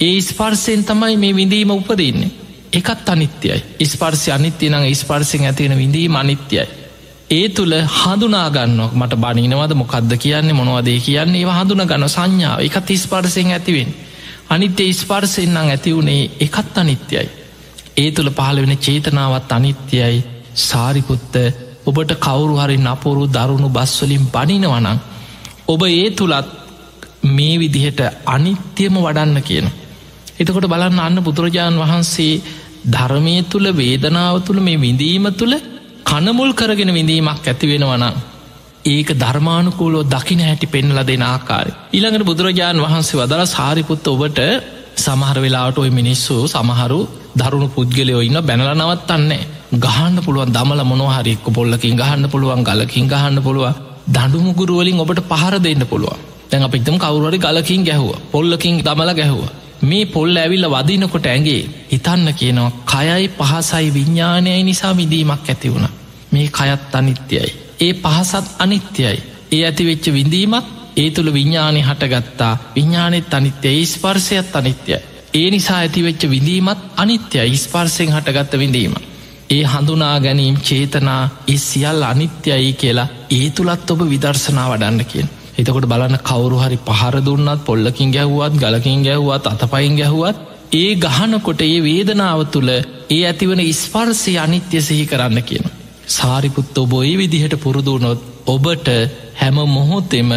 ඒ ස්පර්සයෙන් තමයි මේ විඳීම උපදන්නේ. එකත් අනිත්‍යයි. ස්පර්සය අනිත්‍ය නං ස්පර්සිෙන් ඇතිවෙන විඳීම අනිත්‍යයි. ඒ තුළ හඳුනාගන්නක් මට බනිනවද? මොකක්ද කියන්නේ? මොනවදේ කියන්නේ? ඒ හඳුන ගන්න සංඥාව. එකත් ස්පර්සයෙන් ඇතිවෙන් අනිත්‍ය ස්පර්සෙන්න්නම් ඇති වුණේ එකත් අනිත්‍යයි. ඒ තුළ පහළ වෙන චේතනාවත් අනිත්‍යයි. සාරිකුත්ත ඔබට කවුරු හරි නපුරු දරුණු බස්වලින් බනිනවනං ඔබ ඒ තුළත් මේ විදිහට අනිත්‍යම වඩන්න කියන එතකොට බලන්න අන්න බුදුරජාණන් වහන්සේ ධර්මය තුළ වේදනාව තුළ මේ විඳීම තුළ කනමුල් කරගෙන විඳීමක් ඇති වෙනවනම් ඒක ධර්මානුකූලෝ දකින හැටි පෙන්ල දෙෙන ආකාරය. ඉළඟට බුදුරජාණන් වහන්සේ වදල සාරිපුත්ත ඔබට සමහර වෙලාට ඔය මිනිස්සු සමහරු දරුණු පුද්ගලයෝ ඉන්න බැනල නවත්තන්නේ. ගහන්න පුළුවන් දමල මොනහරික්ක පොල්ලකින් ගහන්න පුළුවන් ගලකින් ගහන්න පුළුව දඩුමුගුරුවලින් ඔබට පහර දෙන්න පුළුවන්. දැන් අපිතම කවුරරි ගලකින් ගැහුව පොල්ලකින් දමල ගැහුව. මේ පොල්ල ඇවිල්ල වදිනකොට ඇගේ හිතන්න කියනවා කයයි පහසයි විඤ්ඥානයයි නිසා විදීමක් ඇති වුණ මේ කයත් අනිත්‍යයි. ඒ පහසත් අනිත්‍යයි. ඒ ඇති වෙච්ච විඳීමත් ඒ තුළ විඤ්ඥානය හටගත්තා විඤ්ඥානෙත් අනිත්‍යය ස්පර්සයත් අනිත්‍යය. ඒ නිසා ඇතිවෙච්ච විඳීමත් අනිත්‍යය ස්පර්සයෙන් හටගත්ත විඳීම. ඒ හඳුනා ගැනීම් චේතනා ඒ සියල් අනිත්‍යයි කියලා ඒ තුළත් ඔබ විදර්ශනා වඩන්න කියෙන්. එතකොට බලන්න කවුරු හරි පහර දුන්නත් පොල්ලකින් ගැහුවත් ගලකින් ගැහුවත් අතපයින් ගැහුවත් ඒ ගහනකොට ඒ වේදනාව තුළ ඒ ඇතිවන ස්පර්සය අනිත්‍ය සිහි කරන්න කියන. සාරිපුත්ත ඔබොයි විදිහට පුරුදුනොත් ඔබට හැම මොහොතෙම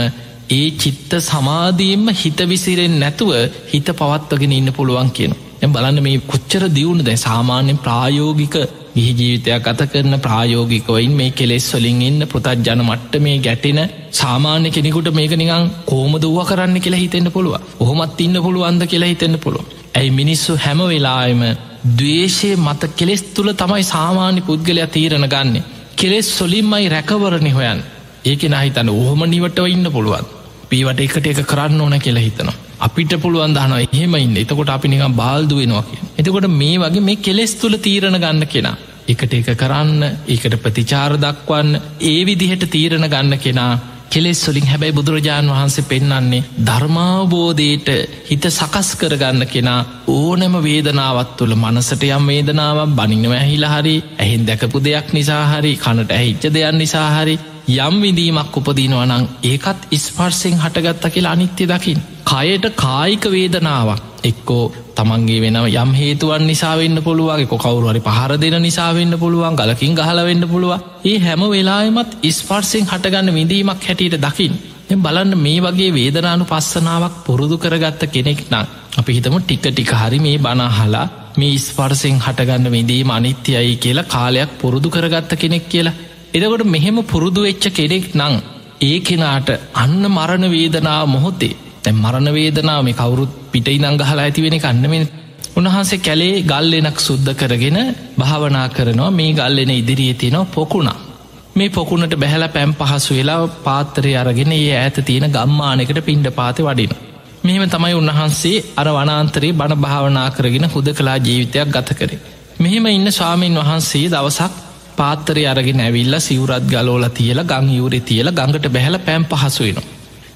ඒ චිත්ත සමාධීම්ම හිත විසිරෙන් නැතුව හිත පවත්වගෙන ඉන්න පුළුවන් කියන. එ බලන්න මේ කොච්චර දියුණු දැ සාමාන්‍යෙන් ප්‍රායෝගික ගිහි ජීවිතයක් අත කරන ප්‍රායෝගිකවයින් මේ කෙලෙස් වලින් එන්න පෘතත් ජන මට්ට මේ ගැටෙන සාමාන්‍ය කෙනෙකුට මේක නිකං කෝම දුව කරන්න කියලා හිතෙන්න්න පුළුව ඔහොමත් ඉන්න පුළුවන්ද කියලා හිතෙන්න්න පුළුව ඇයි මිනිස්සු හැම වෙලායම දවේශය මත කෙලෙස් තුළ තමයි සාමාන්‍ය පුද්ගලයා තීරණ ගන්න. කෙලෙස් සොලින්මයි රැකවරණි හොයන් ඒක නහිතන ඔහොම නිවටව ඉන්න පුළුවන්. පීවට එකට එක කරන්න ඕන කියලා හිතනවා. අපිට පුළුවන් දහන එහෙම ඉන්න. එතකොට අපි නිකම් බාල්දුවෙනවා කිය එතකොට මේ වගේ මේ කෙලෙස් තුළ තීරණ ගන්න කෙනා එකට එක කරන්න ඒකට ප්‍රතිචාර දක්වන්න ඒ විදිහට තීරණ ගන්න කෙනා කෙලෙස් වලින් හැබැයි බුදුරජාණන් වහන්සේ පෙන්නන්නේ ධර්මාවබෝධයට හිත සකස් කරගන්න කෙනා ඕනෑම වේදනාවත් තුළ මනසට යම් වේදනාවක් බනිනව ඇහිලා හරි ඇහින් දැකපු දෙයක් නිසා හරි කනට ඇහිච්ච දෙයක් නිසා හරි යම් විඳීමක් උපදිනවනං ඒකත් ඉස්පර්සෙන් හටගත්ත කියලා අනිත්‍ය දකිින්. කයට කායික වේදනාවක් එක්කෝ තමන්ගේ වෙනව යම් හේතුවන් නිසාවෙන්න පුළුවන්ගේ කවරුහරි පහර දෙන නිසාවෙන්න පුළුවන් ගලකින් ගහලවෙන්න පුළුව ඒ හැම වෙලායමත් ඉස්පර්සිෙන් හටගන්න විඳීමක් හැටියට දකිින් බලන්න මේ වගේ වේදනානු පස්සනාවක් පුරුදු කරගත්ත කෙනෙක් නම් අපි හිතම ටික ටික හරි මේ බනාහලා මේ ස්පර්සෙන් හටගන්න විඳීම අනිත්‍යයි කියලා කාලයක් පුරුදු කරගත්ත කෙනෙක් කියලා. එදකොට මෙහෙම පුරුදු වෙච්ච කෙනෙක් නං ඒ කෙනාට අන්න මරණ වේදනාව මොහොතේ තැ මරණ වේදනාව මේ කවුරුත් පිට ඉනංගහලා ඇතිවෙන කන්නමෙන් උන්වහන්සේ කැලේ ගල්ලෙනක් සුද්ධ කරගෙන භාවනා කරනවා මේ ගල්ලෙන ඉදිරියේ තියෙනවා පොකුණා මේ පොකුණට බැහල පැම් පහසු වෙලා පාත්තරය අරගෙන ඒ ඇත තියෙන ගම්මානකට පින්ඩ පාති වඩින. මෙහෙම තමයි උන්වහන්සේ අර වනාන්තරයේ බණ භාවනා කරගෙන හුද කලා ජීවිතයක් ගත කරේ. මෙහෙම ඉන්න ස්වාමීන් වහන්සේ දවසක් පාත්තරය අරගෙන ඇවිල්ල සිවරත් ගලෝල තියල ගං යුරි තියල ගඟට බැහල පැම් පහසු වෙන.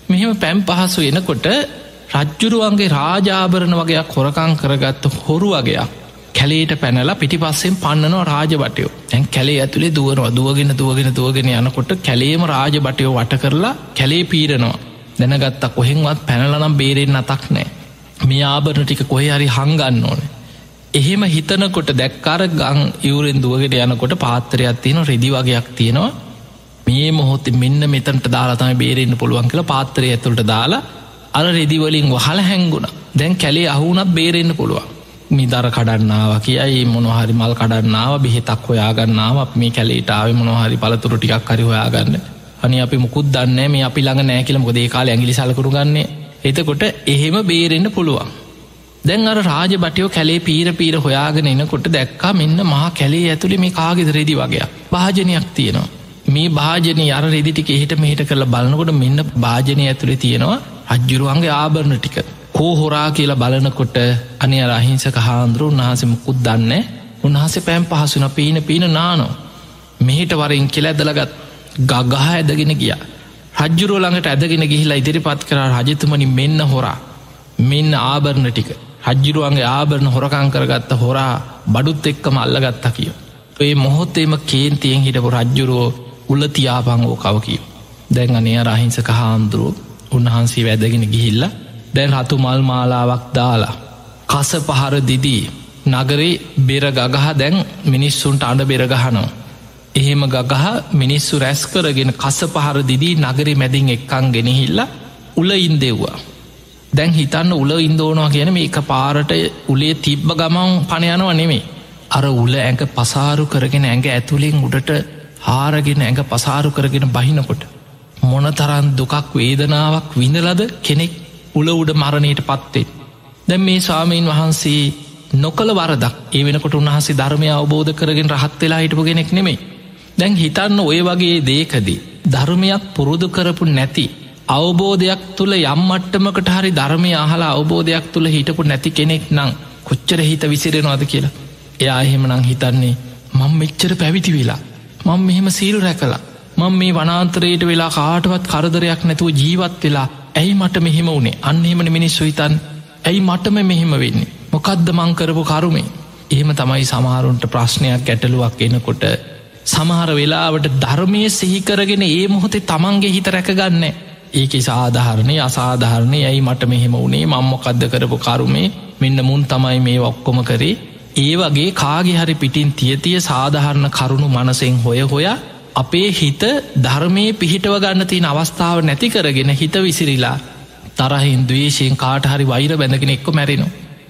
මෙහෙම පැම් පහසු එනකොට රජ්ජුරුවන්ගේ රාජාභරණ වගේයක් හොරකං කරගත්ත හොරු වගේයක් කැලේට පැනලා පිටි පස්සෙන් පන්නනවා රාජබටයෝ. ඇන් කැලේ ඇතුළේ දුවනවා. දුවගෙන දුවගෙන දුවගෙන යනකොට කැලේම රාජබටයෝ වට කරලා කැලේ පීරනවා. දැනගත්තා කොහෙන්වත් පැනලනම් බේරෙන් අතක් නෑ මේ ආභරණ ටික කොහෙ හරි හංගන්න ඕන. එහෙම හිතනකොට දැක්කාර ගං ඉවරෙන් දුවගෙන යනකොට පාත්තරයක් තියෙන රෙදි වගේයක් තියෙනවා. මේ මොහොත මෙන්න මෙතන්ට දාලාතම බේරෙන්න්න පුළුවන් කියලා පාත්තරය ඇතුළට දාලා අර රෙදිවලින් වහල හැංගුණ. දැන් කැලේ අහුනත් බේරෙන්න්න පුළුවන්. මිදර කඩන්නාව කියයි මොනොහරි මල් කඩන්නාව බෙහෙතක් හොයාගන්නාව මේ කැලේටාව මොනොහරි පලතුරු ටිකක් හරි හොයාගන්න. අනි අපි මුකුත් දන්න මේ අපි ළඟ නෑකිල මොදේ කාල ඇගිලි සලකරු ගන්නේ. එතකොට එහෙම බේරෙන්න්න පුළුවන්. දැන් අර රාජ බටයෝ කැලේ පීර පීර හොයාගෙන එනකොට දැක්කා මෙන්න මහා කැලේ ඇතුළි මේ කාගෙද රෙදි වගේ භාජනයක් තියෙනවා. මේ භාජනය අර රෙදිටික එහෙට මෙහිට කරලා බලනකොට මෙන්න භාජනය ඇතුළේ තියෙනවා අජ්ජුරුවන්ගේ ආභරණ ටික. කෝ හොරා කියලා බලනකොට අනි අරහිංසක හාන්දුරු උන්හසේ මුකුත් දන්න උන්හසේ පැම් පහසුන පීන පීන නානෝ මෙහිට වරින් කෙල ඇදලගත් ගගහ ඇදගෙන ගිය. රජ්ජුරුව ළඟට ඇදගෙන ගිහිලා ඉදිරිපත් කර රජතුමනි මෙන්න හොරා. මෙන්න ආභරණ ටික. රජ්ජුරුවන්ගේ ආභරණ හොරකං කරගත්ත හොරා බඩුත් එක්කම අල්ලගත්තා කිය. ඒ මොහොත්තේම කේන්තියෙන් හිටපු රජ්ජුරුවෝ උල්ලතියාපං ඕ කවකී. දැන් අනය රහිංසක හාමුදුරුව උන්වහන්සේ වැදගෙන ගිහිල්ලා දැන් රතු මල් මාලාවක් දාලා කස පහර දිදී නගරේ බෙර ගගහ දැන් මිනිස්සුන්ට අඩ බෙරගහනෝ එහෙම ගගහ මිනිස්සු රැස් කරගෙන කස පහර දිදී නගරි මැදින් එක්කං ගෙනහිල්ල උල ඉන්දෙව්වා දැන් හිතන්න උල ඉන්දෝනවා කියන මේ එක පාරට උලේ තිබ්බ ගමන් පණයනව නෙමේ අර උල ඇඟ පසාරු කරගෙන ඇඟ ඇතුළින් උඩට හාරගෙන ඇඟ පසාරු කරගෙන බහිනකොට මොනතරන් දුකක් වේදනාවක් විඳලද කෙනෙක් උල උඩ මරණයට පත්තේ. දැම් මේ ස්වාමීන් වහන්සේ නොකළ වරදක් ඒ වෙනකොට උන්හසේ ධර්මය අවබෝධ කරගෙන රහත් වෙලා හිටපු ගෙනෙක් නෙමේ. දැන් හිතන්න ඔය වගේ දේකදී. ධර්මයක් පුරුදු කරපු නැති. අවබෝධයක් තුළ යම්මට්ටමකට හරි ධර්මය අහලා අවබෝධයක් තුළ හිටපු නැති කෙනෙක් නං කොච්චර හිත විසිරෙනවාද කියලා. එයා එහෙම නං හිතන්නේ මං මෙච්චර පැවිති වෙලා. මං මෙහෙම සීල් රැකලා. මං මේ වනාන්තරයට වෙලා කාටවත් කරදරයක් නැතුව ජීවත් වෙලා ඇයි මට මෙහෙම වුණේ අන්නෙමන මිනිස්සු හිතන් ඇයි මටම මෙහෙම වෙන්නේ මොකක්ද මංකරපු කරුමේ එහෙම තමයි සමහරුන්ට ප්‍රශ්නයක් ගැටලුවක් එනකොට සමහර වෙලාවට ධර්මය සිහිකරගෙන ඒ මොහොතේ තමන්ගේ හිත රැකගන්න ඒක සාධහරණය අසාධහරණය ඇයි මට මෙහෙම වුණේ මංමොකක්ද කරපු කරුමේ මෙන්න මුන් තමයි මේ ඔක්කොම කරේ ඒ වගේ කාගේ හරි පිටින් තියතිය සාධහරණ කරුණු මනසෙන් හොය හොයා අපේ හිත ධර්මය පිහිටව ගන්න තියෙන අවස්ථාව නැති කරගෙන හිත විසිරිලා තරහින් දවේශයෙන් කාට හරි වෛර බැඳගෙන එක්ක මැරෙනු.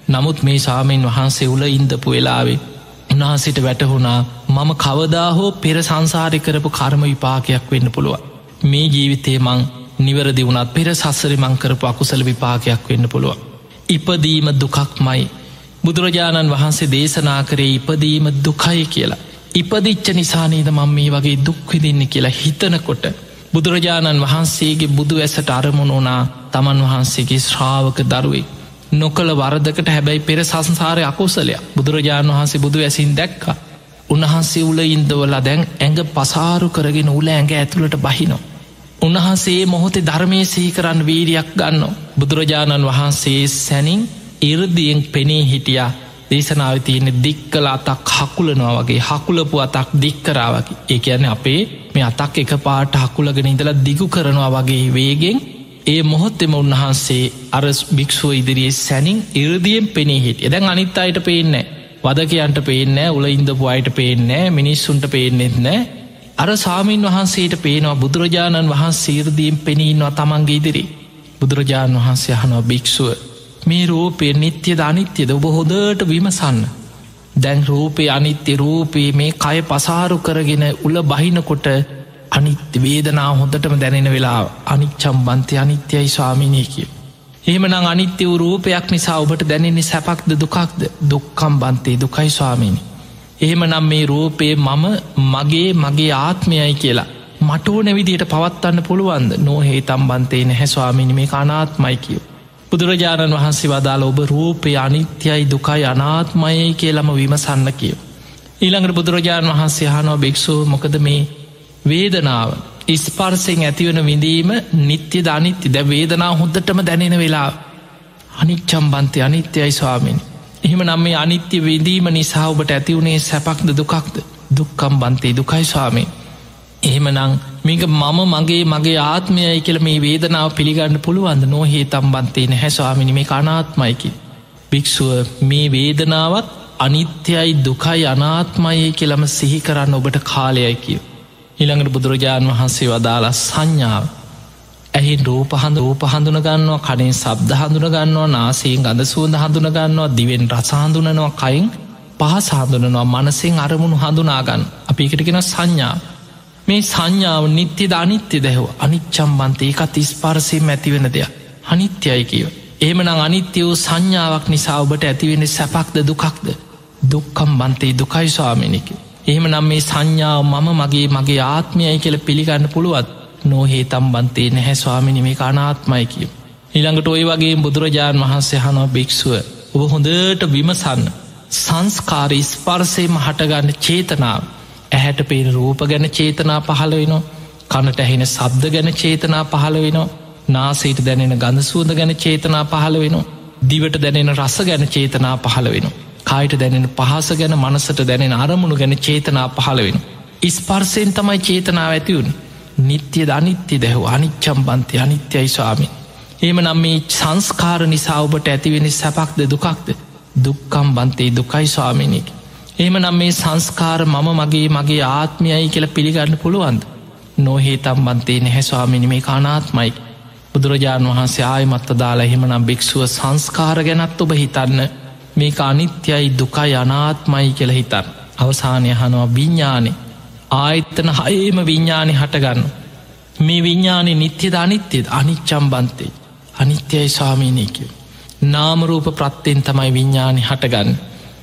නමුත් මේ සාමෙන් වහන්සේ උල ඉන්දපු වෙලාවේ උන්හන්සිට වැටහුණා මම කවදා හෝ පෙර සංසාරය කරපු කර්ම විපාකයක් වෙන්න පුළුව. මේ ජීවිතේ මං නිවරදි වුණත් පෙර සස්සරි මංකරපු අකුසල විපාකයක් වෙන්න පුළුව. ඉපදීම දුකක් මයි බුදුරජාණන් වහන්සේ දේශනා කරේ ඉපදීම දුකයි කියලා. ඉපදිච්ච නිසානීද මං මේ වගේ දුක්විදින්න කියලා හිතනකොට බුදුරජාණන් වහන්සේගේ බුදු ඇසට අරමුණුනා තමන් වහන්සේගේ ශ්‍රාවක දරුවේ නොකළ වරදකට හැබැයි පෙර සංසාරය අකුසලයක් බුදුරජාණන් වහන්සේ බුදු ඇසින් දැක්ක උන්වහන්සේ උල ඉන්දවලා දැන් ඇඟ පසාරු කරගෙන උල ඇඟ ඇතුළට බහිනෝ. උන්වහන්සේ මොහොතේ ධර්මය සහිකරන්න වීරියක් ගන්න. බුදුරජාණන් වහන්සේ සැනින් ඉරදියෙන් පෙනී හිටියා. දේශනාව තියෙන දික්කල අතක් හකුලනවා වගේ හකුලපු අතක් දික්කරාවකි ඒ ඇන අපේ මේ අතක් එක පාට හකුලගෙන ඉඳලා දිගු කරනවා වගේ වේගෙන් ඒ මොහොත්තෙම උන්වහන්සේ අර භික්ෂුව ඉදිරියේ සැනින් ඉරදියෙන් පෙනී හිටිය. දැන් අනිත් අයට පේන්නේ වදකයන්ට පේනෑ උල ඉන්දපු අයට පේනෑ මිනිස්සුන්ට පේනෙත් නෑ අර සාමීන් වහන්සේට පේනවා බුදුරජාණන් වහන්සේ ඉරදීම් පෙනීන්වා තමන්ගේ ඉදිරි බුදුරජාණන් වහන්සේ යහනවා භික්ෂුව මේ රූපය නිත්‍යද අනිත්‍යද ඔබ හොදට විමසන්න. දැන් රූපය අනිත්‍ය රූපයේ මේ කය පසාරු කරගෙන උල බහිනකොට අනිත්‍ය වේදනා හොඳටම දැනෙන වෙලා අනිච්චම් බන්තය අනිත්‍යයි ස්වාමිනය කිය. එහෙමනං අනිත්‍ය වූ රූපයක් නිසා ඔබට දැනෙන්නේ සැපක්ද දුකක්ද දුක්කම් බන්තේ දුකයි ස්වාමීනි. එහෙම නම් මේ රූපයේ මම මගේ මගේ ආත්මයයි කියලා මට ඕන විදියට පවත්වන්න පුළුවන්ද නොහේ තම්බන්තේ නැහැස්වාමිනි මේ අනාත්මයි කියව. බුදුරජාණන් වහන්සේ වදාල ඔබ රූපය අනිත්‍යයි දුකයි අනාත්මයයි කියලම විමසන්න කියව. ඊළඟට බුදුරජාණන් වහන්සේ හනෝ භික්‍ෂූ මොකද මේ වේදනාව ඉස්පර්සෙන් ඇතිවන විඳීම නිත්‍ය ධනිත්‍ය ද වේදනා හොද්දටම දැනෙන වෙලා අනිච්චම් බන්තය අනිත්‍යයි ස්වාමිනි. එහෙම නම් මේ අනිත්‍ය විඳීම නිසා ඔබට ඇතිවුණේ සැපක්ද දුකක්ද දුක්කම් බන්තේ දුකයි ස්වාමී. එහෙමනං මේක මම මගේ මගේ ආත්මයයි කියල මේ වේදනාව පිළිගන්න පුළුවන්ද නොහේ තම්බන්තේ නැහැස්වාමිනි මේ අනාත්මයිකි. භික්‍ෂුව මේ වේදනාවත් අනිත්‍යයි දුකයි අනාත්මයේ කියලම සිහි කරන්න ඔබට කාලයයි කිය. ඉළඟට බුදුරජාණන් වහන්සේ වදාලා සංඥාව. ඇහි රූපහඳ රූප හඳුන ගන්නවා කනේ සබ්ද හඳුන ගන්නවා නාසයෙන් ගඳ සුවඳ හඳුන ගන්නවා දිවෙන් රසාහඳුනනවා කයින් පහස හඳුනනවා මනසිෙන් අරමුණු හඳුනාගන්න අපි එකටගෙන සංඥා. මේ සංඥාව නිත්‍ය අනිත්‍ය දැහව අනිච්චම්බන්තය එකත් ස්පාරසයෙන් ඇතිවෙන දෙයක්. අනිත්‍යයි කියව. ඒමනං අනිත්‍ය වූ සංඥාවක් නිසා ඔබට ඇතිවෙන සැපක්ද දුකක්ද? දුක්කම් බන්තේ දුකයි ස්වාමිනික. එහෙම නම් මේ සංඥාව මම මගේ මගේ ආත්මයයි කියල පිළිගන්න පුළුවත් නොහේ තම්බන්තේ නැහැ ස්වාමිනි මේ අනාත්මයි කිය. ඉළඟට ඔය වගේ බුදුරජාණන් වහන්සේ හනවා භික්‍ෂුව ඔබ හොඳට විමසන්න. සංස්කාර ස්පර්සයම හටගන්න චේතනාව. ඇහැට පේන රූප ගැන චේතනා පහළ වෙනවා. කනට ඇහෙන සබ්ද ගැන චේතනා පහළ වෙනවා. නාසේට දැනෙන ගඳ සූද ගැන චේතනා පහළ වෙනවා. දිවට දැනෙන රස ගැන චේතනා පහළ වෙන කායිට දැනෙන පහස ගැන මනසට දැනෙන අරමුණු ගැන චේතනා පහළ වෙන ඉස්පර්සයෙන් තමයි චේතනාව ඇතිවුණ නිත්‍ය අනිත්‍ය දැහු අනිච්චම් බන්තය අනිත්‍යයි ස්වාමින්. ඒම නම් මේ සංස්කාර නිසා ඔබට ඇතිවෙන සැපක්ද දුකක්ද? දුක්කම් බන්තේ දුකයි ස්වාමිනික ඒම නම් මේ සංස්කාර මම මගේ මගේ ආත්මයයි කියල පිළිගන්න පුළුවන්ද? නොහේ තම්බන්තේ නැහැස්වාමිනි මේ අනාත්මයි. බුදුරජාණන් වහන්සේ ආයමත්ත දාලා එහෙමනම් භික්‍ෂුව සංස්කාර ගැනත් ඔබ හිතන්න. මේක අනිත්‍යයි දුකයි අනාත්මයි කියල හිතන් අවසානය හනවා විඤ්ඥානෙ ආයත්තන හයේම විඤ්ඥානෙ හටගන්න මේ විඤ්ඥානෙ නිත්‍යද අනිත්‍යද? අනිච්චම් බන්තේ අනිත්‍යයි ස්වාමීනයකව නාමරූප ප්‍රත්තිෙන් තමයි විඤ්ඥානි හටගන්න.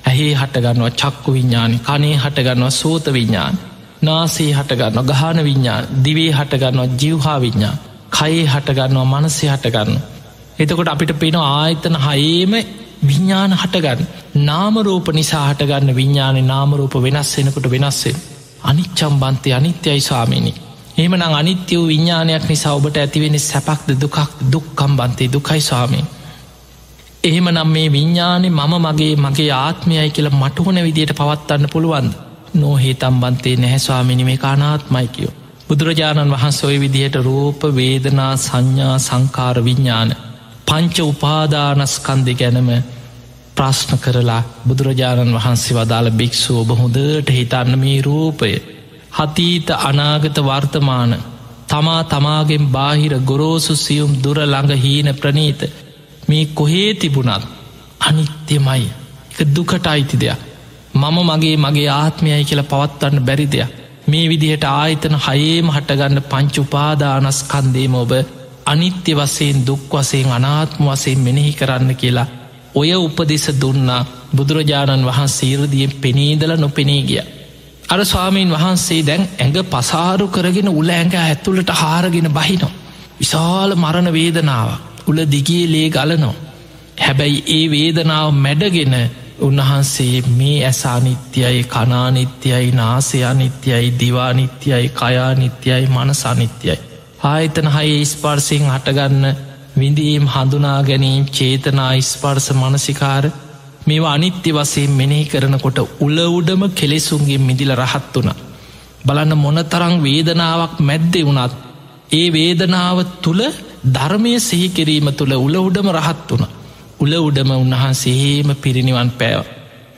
ඇහේ හටගන්නවා චක්කු විඤ්ඥානි කනේ හටගන්නවා සෝත විඤ්ඥාන් නාසේ හටගන්න ගහන විඤ්ඥාන් දිවේ හටගන්නවා ජිව්හා විඤ්ඥා කයේ හටගන්නවා මනසේ හටගන්න එතකොට අපිට පෙන ආයතන හයේම විඤ්ඥාන හටගන්න. නාමරූප නිසා හටගන්න විඤ්ඥාන නාමරූප වෙනස් වෙනකොට වෙනස්සේ අනිච්චම් බන්තය අනිත්‍යයි ස්වාමිනි. එමන අනිත්‍ය වූ විඤ්ඥානයක් නිසා ඔබට ඇතිවෙන සැපක්ද දුකක් දුක්කම් බන්තේ දුකයි ස්වාමී එහෙම නම් මේ විඤ්ඥානෙ මම මගේ මගේ ආත්මයයි කියලා මටහොන විදියට පවත්වන්න පුළුවන්ද? නොහේ තම්බන්තේ නැහැස්වාමිනි මේ කානාත්මයිකයෝ බුදුරජාණන් වහන්ස ඔය විදිහට රූප වේදනා සංඥා සංකාර විඤ්ඥාන පංච උපාදානස්කන්දි ගැනම ප්‍රශ්න කරලා බුදුරජාණන් වහන්සේ වදාළ භික්‍ෂු ඔබ හොඳට හිතන්න මේ රූපය. හතීත අනාගත වර්තමාන තමා තමාගෙන් බාහිර ගොරෝසු සියුම් දුර ළඟ හීන ප්‍රනීත. මේ කොහේ තිබුණත් අනිත්‍යමයි. එක දුකට අයිති දෙයක්. මම මගේ මගේ ආත්මයයි කියලා පවත්වන්න බැරි දෙයක්. මේ විදිහට ආයතන හයේම හටගන්න පංචුපාදානස්කන්දේම ඔබ අනිත්‍ය වසයෙන් දුක් වසයෙන් අනාත්ම වසයෙන් මෙනෙහි කරන්න කියලා ඔය උපදෙස දුන්නා බුදුරජාණන් වහන්සේ ඉරදියෙන් පෙනීදල නොපෙනී ගිය. අර ස්වාමීන් වහන්සේ දැන් ඇඟ පසාරු කරගෙන උල ඇඟ ඇතුළට හාරගෙන බහිනො. විශාල මරණ වේදනාව උල දිගේ ලේ ගලනෝ. හැබැයි ඒ වේදනාව මැඩගෙන උන්වහන්සේ මේ ඇසානිත්‍යයි කනානිත්‍යයි නාසයානිත්‍යයි දිවානිත්‍යයි කයානිත්‍යයි මනසානිත්‍යයි. ආයතන හයේ ස්පර්සිං හටගන්න විඳීම් හඳුනා ගැනීම් චේතනා ස්පර්ස මනසිකාර මේවා අනිත්‍ය වසයෙන් මෙනෙහි කරනකොට උලවුඩම කෙලෙසුන්ගේ මිදිල රහත් වුණ. බලන්න මොනතරං වේදනාවක් මැද්දෙ වුණත් ඒ වේදනාව තුළ ධර්මය සිහිකිරීම තුළ උලවුඩම රහත් වුණ. උල උඩම උන්වහන්සේම පිරිනිවන් පෑව.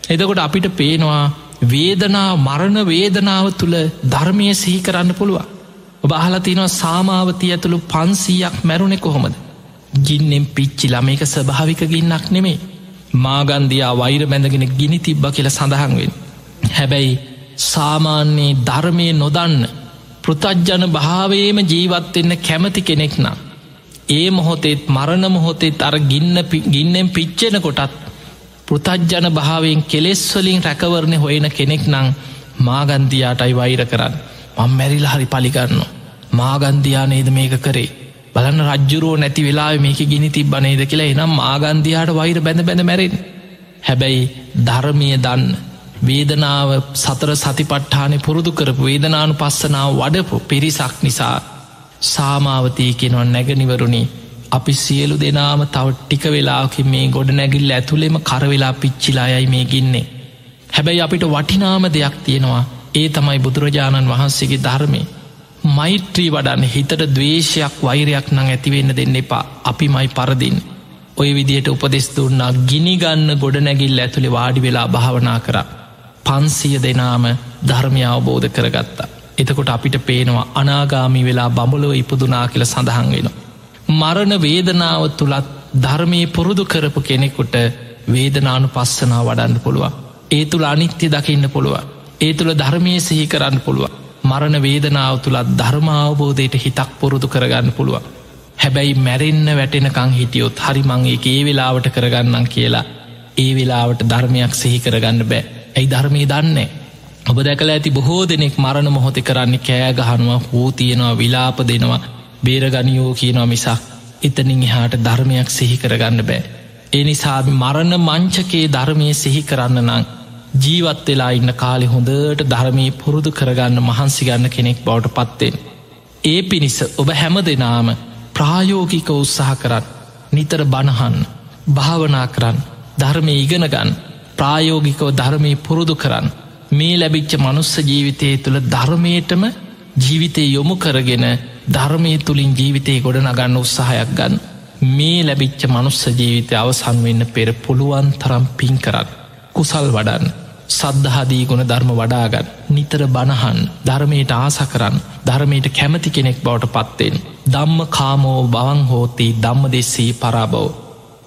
එදකොට අපිට පේනවා වේදනා මරණ වේදනාව තුළ ධර්මය සිහි කරන්න පුළුවන්. ඔබ අහලතිනවා සාමාවතිය ඇතුළු පන්සීයක් මැරුණෙ කොහොමද. ගින්නෙන් පිච්චි ළමේක ස්භාවික ගින්නක් නෙමේ. මාගන්දයා වෛර බැඳගෙන ගිනි තිබ්බ කියල සඳහන්වෙන්. හැබැයි සාමාන්‍යයේ ධර්මය නොදන්න පෘතජ්ජන භාවේම ජීවත්වෙන්න කැමති කෙනෙක් නම්. ඒ මොහොතෙත් මරණ මොහොතෙත් අර ගින්න ගින්නෙන් පිච්චෙන කොටත් පෘතජ්ජන භාවෙන් කෙලෙස්වලින් රැකවරණය හොයන කෙනෙක් නං මාගන්දයාටයි වෛර කරන්න මං මැරිල හරි පලිගන්න මාගන්දයා නේද මේක කරේ බලන්න රජ්ජුරුව නැති වෙලා මේක ගිනි තිබ්බනේද කියලා එනම් මාගන්දයාට වෛර බැඳ බැඳ මැරෙන් හැබැයි ධර්මය දන්න වේදනාව සතර සතිපට්ඨානය පුරුදු කරපු වේදනානු පස්සනාව වඩපු පිරිසක් නිසා සාමාවතී කෙනවන් නැගනිවරුණි අපි සියලු දෙනාම තව ටික වෙලාකින් මේ ගොඩ නැගිල්ල ඇතුළෙම කරවෙලා පිච්චිලායයි මේ ගින්නේ. හැබැයි අපිට වටිනාම දෙයක් තියෙනවා ඒ තමයි බුදුරජාණන් වහන්සේගේ ධර්මය. මෛත්‍රී වඩන්න හිතට දවේශයක් වෛරයක් නං ඇතිවෙන්න දෙන්න එපා අපි මයි පරදින්. ඔය විදියට උපදෙස් දුන්නා ගිනිගන්න ගොඩනැගිල් ඇතුළි වාඩි වෙලා භාවනා කර. පන්සිය දෙනාම ධර්මය අවබෝධ කරගත්තා. එතකොට අපිට පේනවා අනාගාමි වෙලා බඹලෝ ඉපදුනා කියල සඳහන් වෙනවා. මරණ වේදනාව තුළත් ධර්මය පුරුදු කරපු කෙනෙකුට වේදනානු පස්සනා වඩන්න පුළුවන්. ඒ තුළ අනිත්‍ය දකින්න පුළුව. ඒ තුළ ධර්මය සිහි කරන්න පුළුව. මරණ වේදනාව තුළත් ධර්මාවබෝධයට හිතක් පුරුදු කරගන්න පුළුව. හැබැයි මැරෙන්න්න වැටෙනකං හිටියොත් හරිමංගේ ඒ වෙලාවට කරගන්නම් කියලා ඒ වෙලාවට ධර්මයක් සිහි කරගන්න බෑ ඇයි ධර්මය දන්නේ. ඔබ දැකල ඇති බොහෝ දෙනෙක් මරණ මොහොතෙ කරන්නේ කෑගහනුව හෝ තියෙනවා විලාප දෙනවා බේරගනියෝ කියනවා මිසක් එතනින් එහාට ධර්මයක් සිහි කරගන්න බෑ. ඒ නිසා මරණ මංචකේ ධර්මය සිහි කරන්න නං ජීවත් වෙලා ඉන්න කාලෙ හොඳට ධර්මී පුරුදු කරගන්න මහන්සිගන්න කෙනෙක් බවට පත්තෙන්. ඒ පිණිස ඔබ හැම දෙනාම ප්‍රායෝගික උත්සාහ කරන්න නිතර බණහන්න භාවනා කරන්න ධර්මය ඉගෙනගන්න ප්‍රායෝගිකව ධර්මී පුරුදු කරන්න මේ ලැබිච්ච මනුස්ස ජීවිතය තුළ ධර්මයටම ජීවිතය යොමු කරගෙන ධර්මය තුළින් ජීවිතය ගොඩ නගන්න උත්සාහයක් ගන්න මේ ලැබිච්ච මනුස්ස ජීවිතය අවසන් වෙන්න පෙර පුළුවන් තරම් පින් කරන්න කුසල් වඩන්න සද්ධහදී ගුණ ධර්ම වඩාගත්. නිතර බණහන් ධර්මයට ආස කරන්න ධර්මයට කැමති කෙනෙක් බවට පත්තෙන් දම්ම කාමෝ බවන් හෝතී දම්ම දෙෙස්සී පරාබව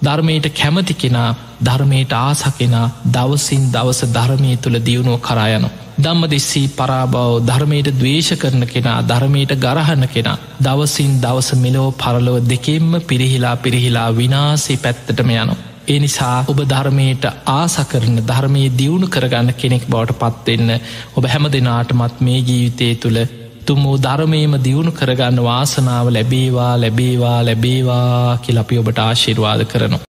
ධර්මයට කැමති කෙනා ධර්මයට ආසකෙනා දවසින් දවස ධර්මය තුළ දියුණුව කරායන දම්ම දෙෙස්සී පරාබව ධර්මයට දවේශ කරන කෙනා ධර්මයට ගරහන්න කෙනා දවසින් දවස මෙලෝ පරලොව දෙකෙන්ම පිරිහිලා පිරිහිලා විනාසේ පැත්තටම යනවා. ඒ නිසා ඔබ ධර්මයට ආසකරන ධර්මය දියුණු කරගන්න කෙනෙක් බවට පත්වෙන්න ඔබ හැම දෙනාටමත් මේ ජීවිතය තුළ තුම්මූ ධර්මයම දියුණු කරගන්න වාසනාව ලැබේවා ලැබේවා ලැබේවා කියලපි ඔබට ආශිර්වාද කරනවා.